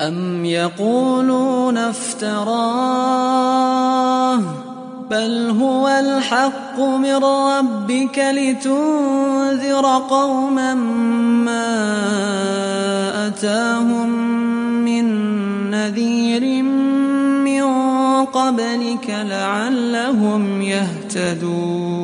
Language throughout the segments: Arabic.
أم يقولون افتراه بل هو الحق من ربك لتنذر قوما ما أتاهم من نذير من قبلك لعلهم يهتدون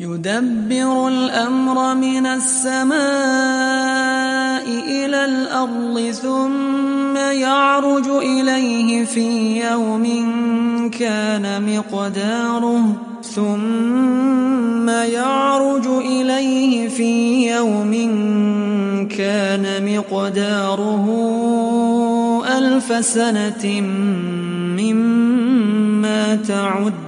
يدبر الأمر من السماء إلى الأرض ثم يعرج إليه في يوم كان مقداره ثم يعرج إليه في يوم كان مقداره ألف سنة مما تعدون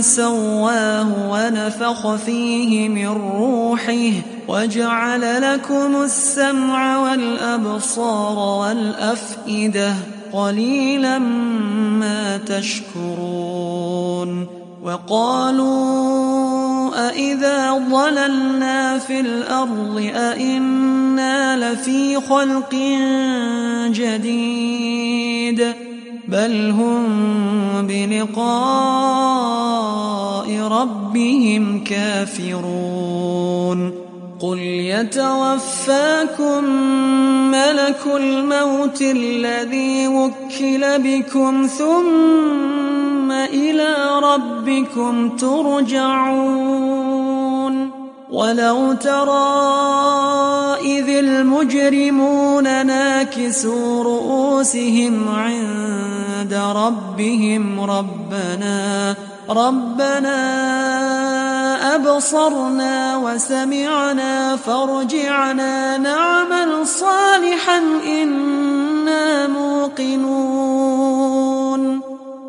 سواه ونفخ فيه من روحه وجعل لكم السمع والأبصار والأفئدة قليلا ما تشكرون وقالوا أإذا ضللنا في الأرض أإنا لفي خلق جديد بل هم بلقاء ربهم كافرون قل يتوفاكم ملك الموت الذي وكل بكم ثم إلى ربكم ترجعون ولو ترى إذ المجرمون ناكسوا رؤوسهم عند ربهم ربنا ربنا أبصرنا وسمعنا فارجعنا نعمل صالحا إنا موقنون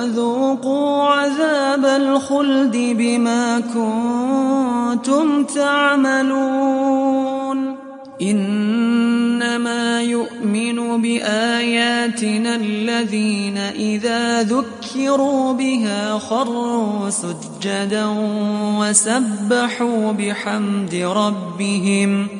وذوقوا عذاب الخلد بما كنتم تعملون. إنما يؤمن بآياتنا الذين إذا ذكروا بها خروا سجدا وسبحوا بحمد ربهم.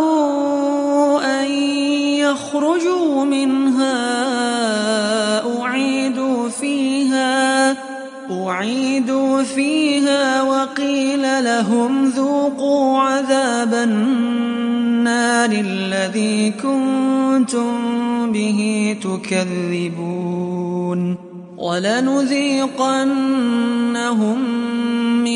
يخرجوا منها أعيدوا فيها أعيدوا فيها وقيل لهم ذوقوا عذاب النار الذي كنتم به تكذبون. ولنذيقنهم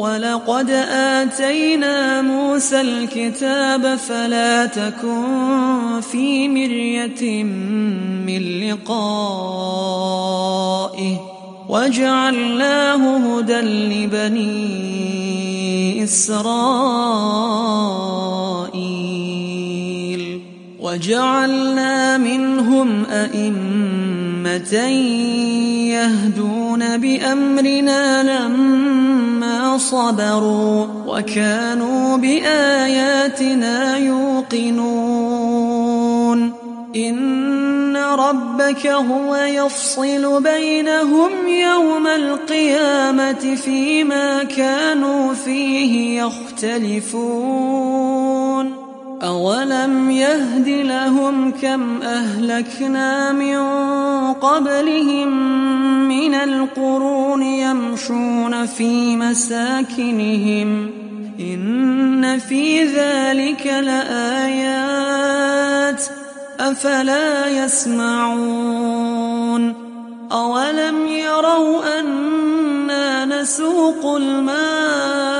ولقد آتينا موسى الكتاب فلا تكن في مرية من لقائه وجعلناه هدى لبني إسرائيل وجعلنا منهم أئمة يهدون بأمرنا لما صبروا وكانوا بآياتنا يوقنون إن ربك هو يفصل بينهم يوم القيامة فيما كانوا فيه يختلفون أولم يهد لهم كم أهلكنا من قبلهم من القرون يمشون في مساكنهم إن في ذلك لآيات أفلا يسمعون أولم يروا أنا نسوق الماء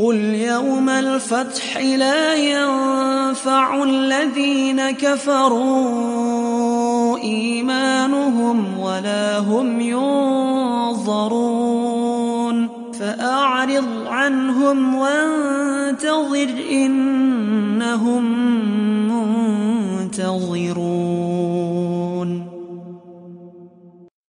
قل يوم الفتح لا ينفع الذين كفروا إيمانهم ولا هم ينظرون فأعرض عنهم وانتظر إنهم